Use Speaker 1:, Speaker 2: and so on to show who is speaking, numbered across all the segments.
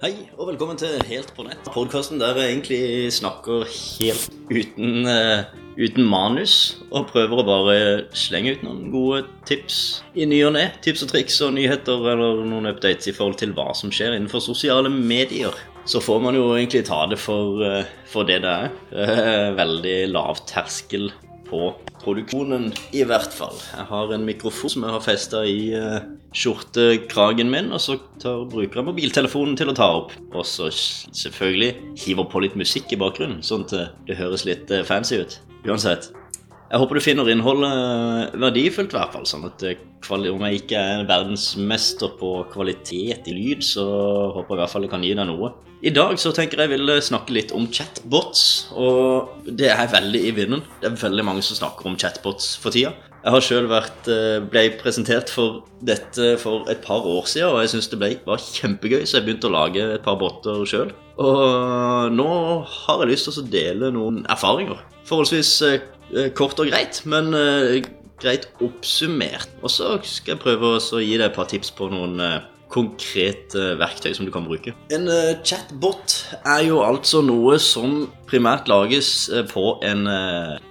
Speaker 1: Hei, og velkommen til Helt på nett. Podkasten der jeg egentlig snakker helt uten, uh, uten manus. Og prøver å bare slenge ut noen gode tips i ny og ne. Tips og triks og nyheter eller noen updates i forhold til hva som skjer innenfor sosiale medier. Så får man jo egentlig ta det for, uh, for det det er. Uh, Veldig lav terskel på produksjonen, i hvert fall. Jeg har en mikrofon som jeg har festa i uh, skjortekragen min, og så tar, bruker jeg mobiltelefonen til å ta opp. Og så selvfølgelig hiver på litt musikk i bakgrunnen, sånn at det- høres litt eh, fancy ut. Uansett. Jeg håper du finner innholdet verdifullt, i hvert fall. Sånn at eh, om jeg ikke er verdensmester på kvalitet i lyd, så håper jeg i hvert fall jeg kan gi deg noe. I dag så tenker jeg vil snakke litt om chatbots, og det er veldig i vinden. Det er veldig mange som snakker om chatbots for tida. Jeg har sjøl ble presentert for dette for et par år siden, og jeg syns det ble, var kjempegøy, så jeg begynte å lage et par botter sjøl. Og nå har jeg lyst til å dele noen erfaringer. Forholdsvis eh, kort og greit, men eh, greit oppsummert. Og så skal jeg prøve å gi deg et par tips på noen eh, konkrete verktøy som du kan bruke. En eh, chatbot er jo altså noe som primært lages eh, på en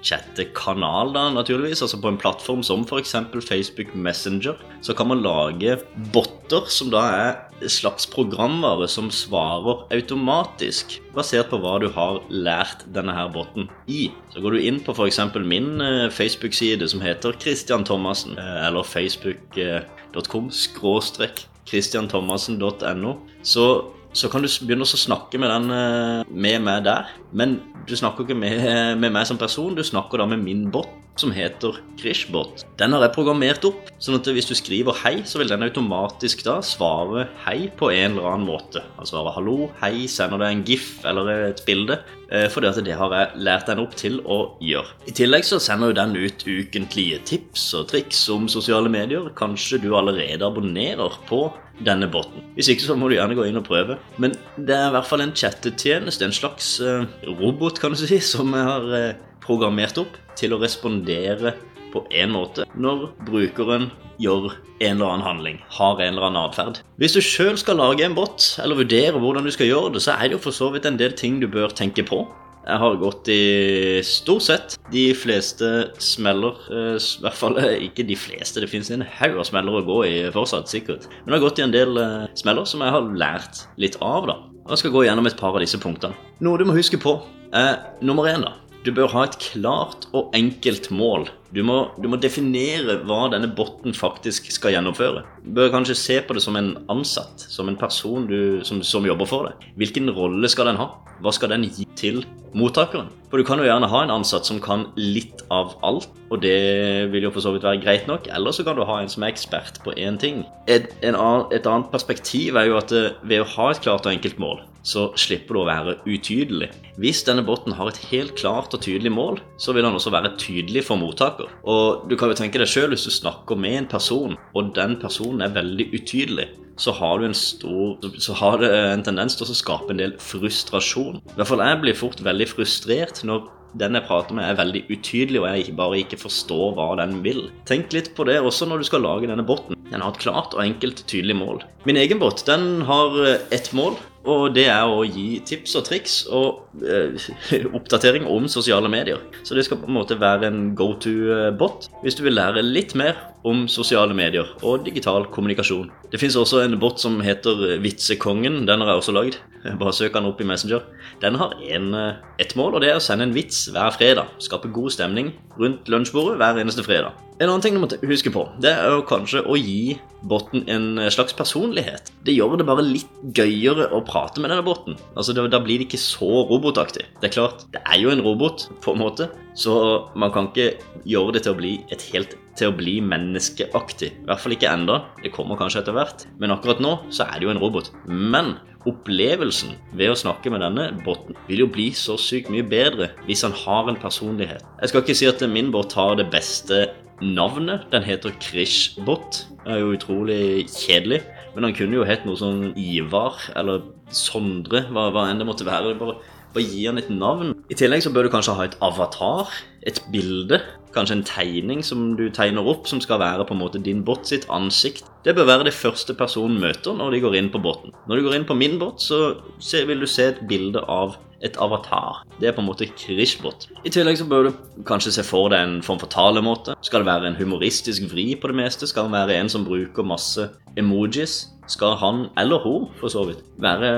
Speaker 1: chattekanal, da, naturligvis. Altså på en plattform som f.eks. Facebook Messenger. Så kan man lage botter som da er slags programvare som svarer automatisk, basert på hva du har lært denne her botten i. Så går du inn på f.eks. min eh, Facebook-side som heter Christian Thomassen, eh, eller facebook.com skråstrek christianthomassen.no, så, så kan du begynne å snakke med, den, eh, med meg der. Men du snakker ikke med, med meg som person, du snakker da med min bot, som heter Krishbot. Den har jeg programmert opp, sånn at hvis du skriver hei, så vil den automatisk da svare hei på en eller annen måte. Han svarer hallo, hei, sender deg en gif eller et bilde, eh, fordi at det har jeg lært den opp til å gjøre. I tillegg så sender jo den ut ukentlige tips og triks om sosiale medier. Kanskje du allerede abonnerer på denne botten. Hvis ikke så må du gjerne gå inn og prøve. Men det er i hvert fall en chattetjeneste, en slags eh, robot, kan du si, som jeg har eh, programmert opp til å respondere på en måte når brukeren gjør en eller annen handling, har en eller annen atferd. Hvis du sjøl skal lage en bot, eller vurdere hvordan du skal gjøre det, så er det jo for så vidt en del ting du bør tenke på. Jeg har gått i stort sett de fleste smeller, eh, i hvert fall eh, ikke de fleste, det finnes en haug av smeller å gå i fortsatt, sikkert. Men jeg har gått i en del eh, smeller som jeg har lært litt av, da. Og jeg skal gå gjennom et par av disse punktene. Noe du må huske på, er nummer én, da. Du bør ha et klart og enkelt mål. Du må, du må, definere hva denne botten faktisk skal gjennomføre. Du bør kanskje se på det som en ansatt, som en person du, som, som, jobber for deg. Hvilken rolle skal den ha? Hva skal den gi til mottakeren? For du kan jo gjerne ha en ansatt som kan litt av alt, og det vil jo for så vidt være greit nok. Eller så kan du ha en som er ekspert på én ting. Et, annen, et annet perspektiv er jo at ved å ha et klart og enkelt mål, så slipper du å være utydelig. Hvis denne botten har et helt klart og tydelig mål, så vil han også være tydelig for mottaker. Og du kan jo tenke deg sjøl, hvis du snakker med en person, og den personen er veldig utydelig, så har du en stor Så har det en tendens til å skape en del frustrasjon. I hvert fall jeg blir fort veldig frustrert når den jeg prater med, er veldig utydelig, og jeg bare ikke forstår hva den vil. Tenk litt på det også når du skal lage denne botten. Den har et klart og enkelt, tydelig mål. Min egen bot den har ett mål, og det er å gi tips og triks og eh, oppdatering om sosiale medier. Så det skal på en måte være en go to-bot hvis du vil lære litt mer om sosiale medier og digital kommunikasjon. Det fins også en bot som heter Vitsekongen. Den har jeg også lagd. Bare søk den opp i Messenger. Den har en, ett mål, og det er å sende en vits hver fredag. Skape god stemning rundt lunsjbordet hver eneste fredag. En annen ting du må huske på, det er jo kanskje å gi botten en slags personlighet. Det gjør det bare litt gøyere å prate med denne botten. Altså, Da blir det ikke så robotaktig. Det er klart, det er jo en robot, på en måte, så man kan ikke gjøre det til å bli et helt til å bli menneskeaktig. I hvert fall ikke enda. Det kommer kanskje etter hvert. Men akkurat nå så er det jo en robot. Men opplevelsen ved å snakke med denne botten vil jo bli så sykt mye bedre hvis han har en personlighet. Jeg skal ikke si at min bot har det beste navnet. Den heter Krishbot. Det er jo utrolig kjedelig. Men han kunne jo hett noe sånn Ivar eller Sondre, hva, hva enn det måtte være. Det Bare, bare gi han et navn. I tillegg så bør du kanskje ha et avatar, et bilde. Kanskje en tegning som du tegner opp, som skal være på en måte din båt sitt ansikt. Det bør være det første personen møter når de går inn på båten. Når du går inn på min båt, så vil du se et bilde av et avatar. Det er på en måte Krishbot. I tillegg så bør du kanskje se for deg en form for talemåte. Skal det være en humoristisk vri på det meste? Skal det være en som bruker masse emojis? Skal han, eller hun for så vidt, være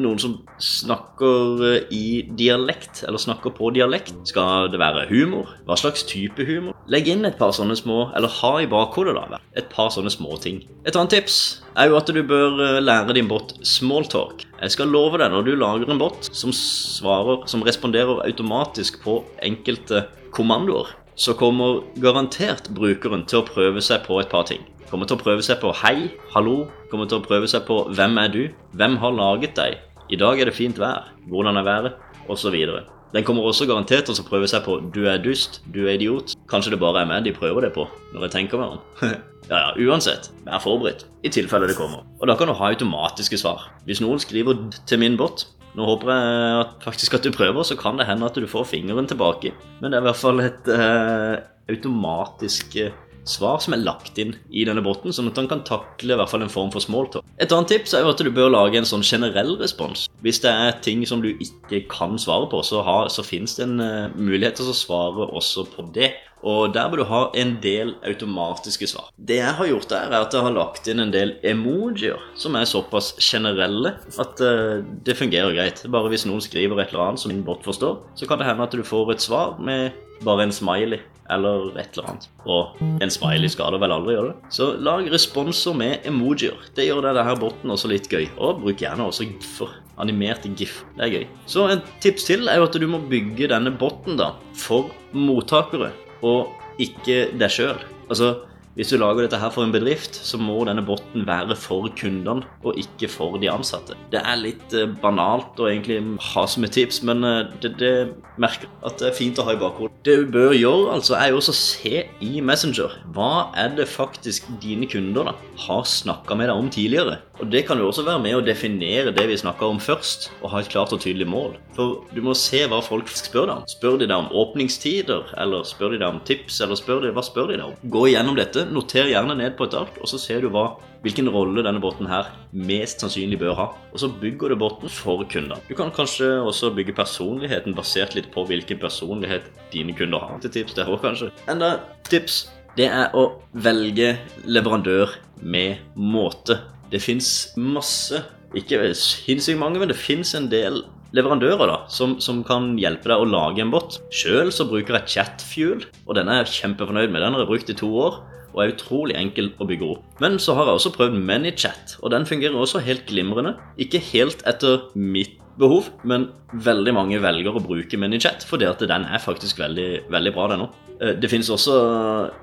Speaker 1: noen som snakker eh, i dialekt, eller snakker på dialekt? Skal det være humor? Hva slags type humor? Legg inn et par sånne små, eller ha i bakhodet, da, et par sånne små ting. Et annet tips er jo at du bør eh, lære din bot smalltalk. Jeg skal love deg, når du lager en bot som svarer, som responderer automatisk på enkelte kommandoer, så kommer garantert brukeren til å prøve seg på et par ting. Kommer til å prøve seg på hei, hallo. Kommer til å prøve seg på hvem er du? Hvem har laget deg? I dag er det fint vær. Hvordan er været? Videre. Den kommer også garantert til å prøve seg på du er dust, du er idiot. Kanskje det bare er meg de prøver det på, når jeg tenker meg om. ja, ja, uansett, vær forberedt, i tilfelle det kommer. Og da kan du ha automatiske svar. Hvis noen skriver til min bot, nå håper jeg at, faktisk at du prøver, så kan det hende at du får fingeren tilbake. Men det er i hvert fall et eh, automatisk eh, svar som er lagt inn i denne botten, sånn at han kan takle i hvert fall en form for smalltalk. Et annet tips er jo at du bør lage en sånn generell respons. Hvis det er ting som du ikke kan svare på, så, så finnes det en uh, mulighet til å svare også på det. Og der bør du ha en del automatiske svar. Det jeg har gjort der, er at jeg har lagt inn en del emojier som er såpass generelle at uh, det fungerer greit. Bare hvis noen skriver et eller annet som min bot forstår, så kan det hende at du får et svar med bare en smiley eller et eller annet. Og en smiley skader vel aldri, gjør det? Så lag responser med emojier. Det gjør det her botten også litt gøy. Og bruk gjerne også giffer. Animerte gif. Det er gøy. Så en tips til er jo at du må bygge denne botten da for mottakere, og ikke deg sjøl. Altså, hvis du lager dette her for en bedrift, så må denne botten være for kundene og ikke for de ansatte. Det er litt eh, banalt å egentlig ha som et tips, men eh, det, det merker at det er fint å ha i bakhodet. Det du bør gjøre, altså, er jo også å se i Messenger. Hva er det faktisk dine kunder da har snakka med deg om tidligere? Og Det kan jo også være med å definere det vi snakka om først, og ha et klart og tydelig mål. For du må se hva folk spør deg om. Spør de deg om åpningstider, eller spør de deg om tips, eller spør de, hva spør de deg om? Gå igjennom dette noter gjerne ned på et ark, og så ser du hva, hvilken rolle denne båten her mest sannsynlig bør ha. Og så bygger du båten for kunder. Du kan kanskje også bygge personligheten basert litt på hvilken personlighet dine kunder har. Til tips der òg, kanskje. Enda tips det er å velge leverandør med måte. Det fins masse, ikke sinnssykt mange, men det fins en del leverandører da, som, som, kan hjelpe deg å lage en bot. Sjøl bruker jeg Chatfuel, og denne er jeg kjempefornøyd med. Den har jeg brukt i to år og er utrolig enkel å bygge opp. Men så har jeg også prøvd ManyChat, og den fungerer også helt glimrende. Ikke helt etter mitt behov, men veldig mange velger å bruke MiniChat fordi at den er faktisk veldig, veldig bra, den òg. Eh, det finnes også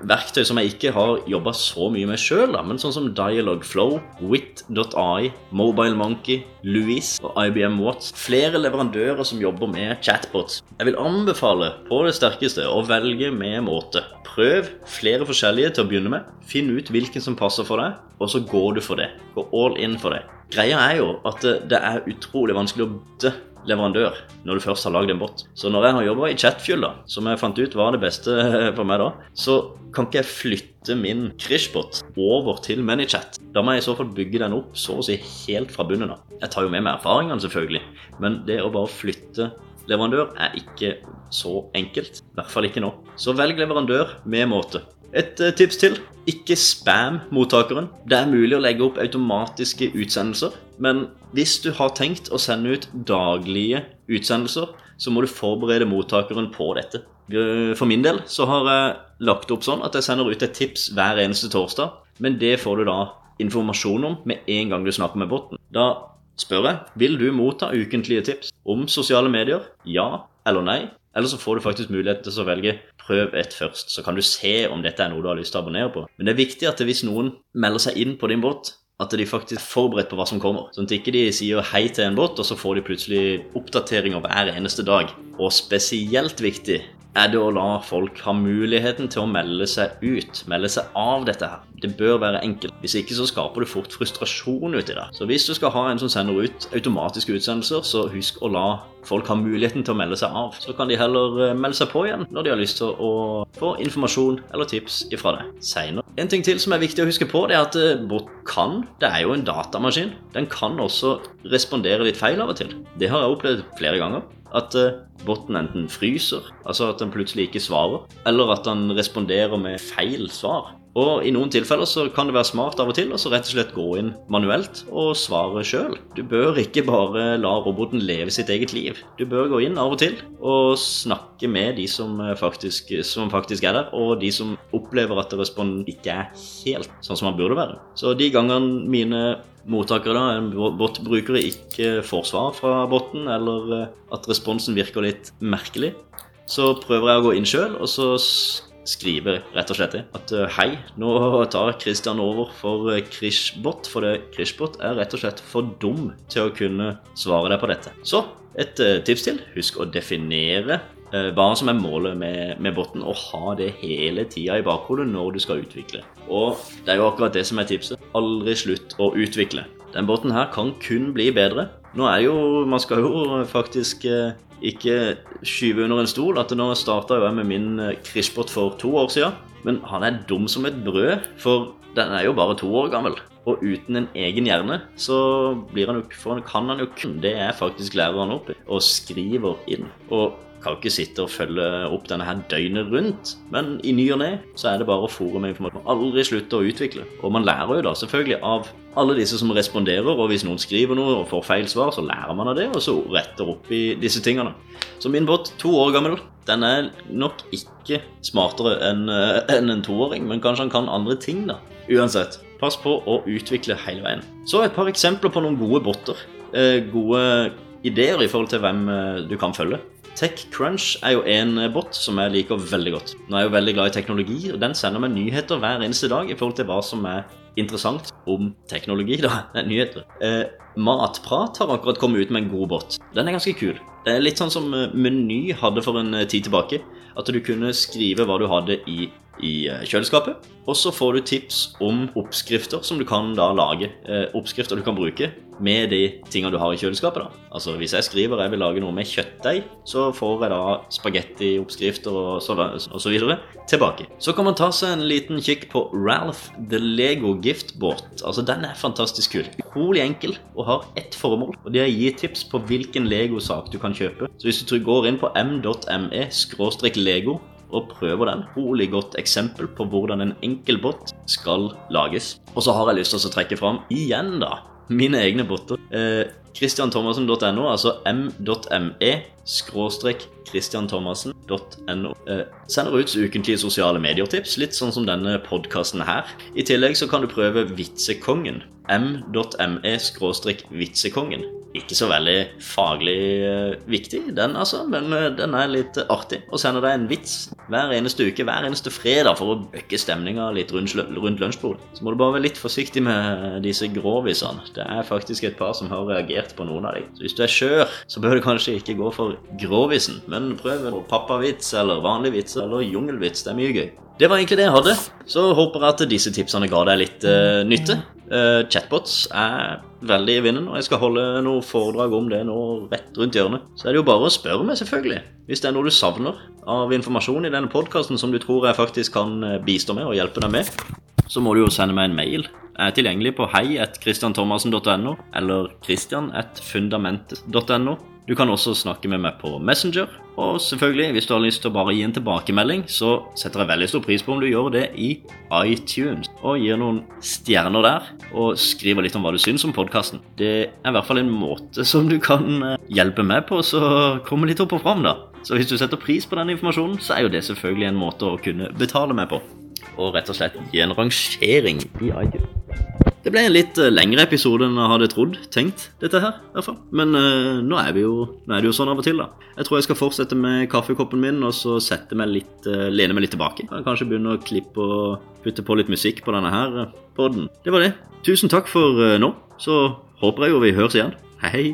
Speaker 1: verktøy som jeg ikke har jobba så mye med sjøl, men sånn som Dialogflow, Wit.ai, MobileMonkey, Louis og IBM Watts. Flere leverandører som jobber med chatbots. Jeg vil anbefale på det sterkeste å velge med måte. Prøv flere forskjellige til å begynne med. Finn ut hvilken som passer for deg, og så går du for det. Gå all in for det. Greia er jo at det er utrolig vanskelig å bytte leverandør når du først har lagd en bot. Så når jeg har jobba i Chatfuel, da, som jeg fant ut var det beste for meg da, så kan ikke jeg flytte min Krishbot over til ManyChat. Da må jeg i så fall bygge den opp så å si helt fra bunnen av. Jeg tar jo med meg erfaringene, selvfølgelig, men det å bare flytte leverandør er ikke så enkelt. I hvert fall ikke nå. Så velg leverandør med måte. Et uh, tips til. Ikke spam mottakeren. Det er mulig å legge opp automatiske utsendelser, men hvis du har tenkt å sende ut daglige utsendelser, så må du forberede mottakeren på dette. For min del så har jeg lagt opp sånn at jeg sender ut et tips hver eneste torsdag, men det får du da informasjon om med en gang du snakker med botten. Da spør jeg vil du motta ukentlige tips om sosiale medier. Ja eller nei. Eller så får du faktisk mulighet til å velge prøv et først, så kan du se om dette er noe du har lyst til å abonnere på. Men det er viktig at hvis noen melder seg inn på din båt, at de faktisk er forberedt på hva som kommer. Sånn at ikke de sier hei til en båt, og så får de plutselig oppdateringer hver eneste dag. Og spesielt viktig er det å la folk ha muligheten til å melde seg ut, melde seg av dette her. Det bør være enkelt. Hvis ikke så skaper du fort frustrasjon uti det. Så hvis du skal ha en som sender ut automatiske utsendelser, så husk å la folk ha muligheten til å melde seg av. Så kan de heller eh, melde seg på igjen når de har lyst til å få informasjon eller tips ifra deg seinere. En ting til som er viktig å huske på, det er at eh, bot kan Det er jo en datamaskin. Den kan også respondere litt feil av og til. Det har jeg opplevd flere ganger. At uh, botten enten fryser, altså at den plutselig ikke svarer, eller at den responderer med feil svar. Og i noen tilfeller så kan det være smart av og til å rett og slett gå inn manuelt og svare sjøl. Du bør ikke bare la roboten leve sitt eget liv. Du bør gå inn av og til og snakke med de som faktisk, som faktisk er der, og de som opplever at responden ikke er helt sånn som den burde være. Så de gangene mine mottakere, da, en bot-brukere, ikke får svar fra botten, eller eh, at responsen virker litt merkelig, så prøver jeg å gå inn sjøl og så skriver rett og slett at eh, hei, nå tar Christian over for eh, Krishbot, for det Krishbot er rett og slett for dum til å kunne svare deg på dette. Så et tips til. Husk å definere hva som er målet med, med botten, Å ha det hele tida i bakhodet når du skal utvikle. Og det er jo akkurat det som er tipset. Aldri slutt å utvikle. Den båten her kan kun bli bedre. Nå er jo Man skal jo faktisk eh, ikke skyve under en stol at nå starta jeg med min eh, for to år siden. Men han er dum som et brød, for den er jo bare to år gammel. Og uten en egen hjerne så han jo, han kan han jo kun Det er faktisk lærer han opp i, og skriver inn. Og kan ikke sitte og følge opp denne her døgnet rundt. Men i ny og ne så er det bare fòre med informasjon. Aldri slutte å utvikle. Og man lærer jo da selvfølgelig av alle disse som responderer, og hvis noen skriver noe og får feil svar, så lærer man av det, og så retter opp i disse tingene. Så min båt, to år gammel, den er nok ikke smartere enn en, en toåring, men kanskje han kan andre ting, da. Uansett, pass på å utvikle hele veien. Så et par eksempler på noen gode botter. Eh, gode ideer i forhold til hvem eh, du kan følge. TechCrunch er jo en bot som jeg liker veldig godt. Nå er jeg jo veldig glad i teknologi, og den sender meg nyheter hver eneste dag i forhold til hva som er interessant om teknologi. da, nyheter. Eh, Matprat har akkurat kommet ut med en god bot. Den er ganske kul. Det er litt sånn som eh, Meny hadde for en eh, tid tilbake. At du kunne skrive hva du hadde i i eh, kjøleskapet. Og så får du tips om oppskrifter som du kan da lage. Eh, oppskrifter du kan bruke med de tingene du har i kjøleskapet. da. Altså Hvis jeg skriver jeg vil lage noe med kjøttdeig, så får jeg da spagettioppskrifter og så, og så videre tilbake. Så kan man ta seg en liten kikk på Ralph the Lego Giftbot. Altså Den er fantastisk kul. Utrolig enkel og har ett formål. Og det er å gi tips på hvilken legosak du kan kjøpe. Så hvis du går inn på m.me-lego og prøver den. Rolig godt eksempel på hvordan en enkel bot skal lages. Og så har jeg lyst til å trekke fram igjen, da, mine egne botter. Eh, Christianthomassen.no, altså m.me skråstrek christianthomassen.no. Eh, sender ut ukentlige sosiale medier-tips, litt sånn som denne podkasten her. I tillegg så kan du prøve Vitsekongen. m.me skråstrek vitsekongen ikke så veldig faglig uh, viktig, den altså, men uh, den er litt artig. Og sender deg en vits hver eneste uke, hver eneste fredag, for å bøkke stemninga litt rundt, rundt lunsjbordet. Så må du bare være litt forsiktig med disse gråvisene. Det er faktisk et par som har reagert på noen av dem. Så hvis du er skjør, så bør du kanskje ikke gå for gråvisen, men prøv pappavits eller vanlig vits eller jungelvits. Det er mye gøy. Det var egentlig det jeg hadde. Så håper jeg at disse tipsene ga deg litt uh, nytte. Uh, chatbots er veldig i vinden, og jeg skal holde noe foredrag om det nå rett rundt hjørnet. Så er det jo bare å spørre meg, selvfølgelig. Hvis det er noe du savner av informasjon i denne podkasten som du tror jeg faktisk kan eh, bistå med og hjelpe deg med, så må du jo sende meg en mail. Jeg er tilgjengelig på hei.christianthomassen.no eller christian.fundamentet.no. Du kan også snakke med meg på Messenger. Og selvfølgelig, hvis du har lyst til å bare gi en tilbakemelding, så setter jeg veldig stor pris på om du gjør det i iTunes. Og gir noen stjerner der, og skriver litt om hva du syns om podkasten. Det er i hvert fall en måte som du kan eh, hjelpe meg på, så komme litt opp og fram, da. Så hvis du setter pris på den informasjonen, så er jo det selvfølgelig en måte å kunne betale meg på. Og rett og slett gi en rangering i iTunes. Det ble en litt eh, lengre episode enn jeg hadde trodd, tenkt, dette her. i hvert fall. Men uh, nå, er jo, nå er det jo sånn av og til, da. Jeg tror jeg skal fortsette med kaffekoppen min og så sette meg litt, uh, lene meg litt tilbake. Jeg kanskje begynne å klippe og putte på litt musikk på denne her poden. Det var det. Tusen takk for uh, nå. Så håper jeg jo vi høres igjen. Hei.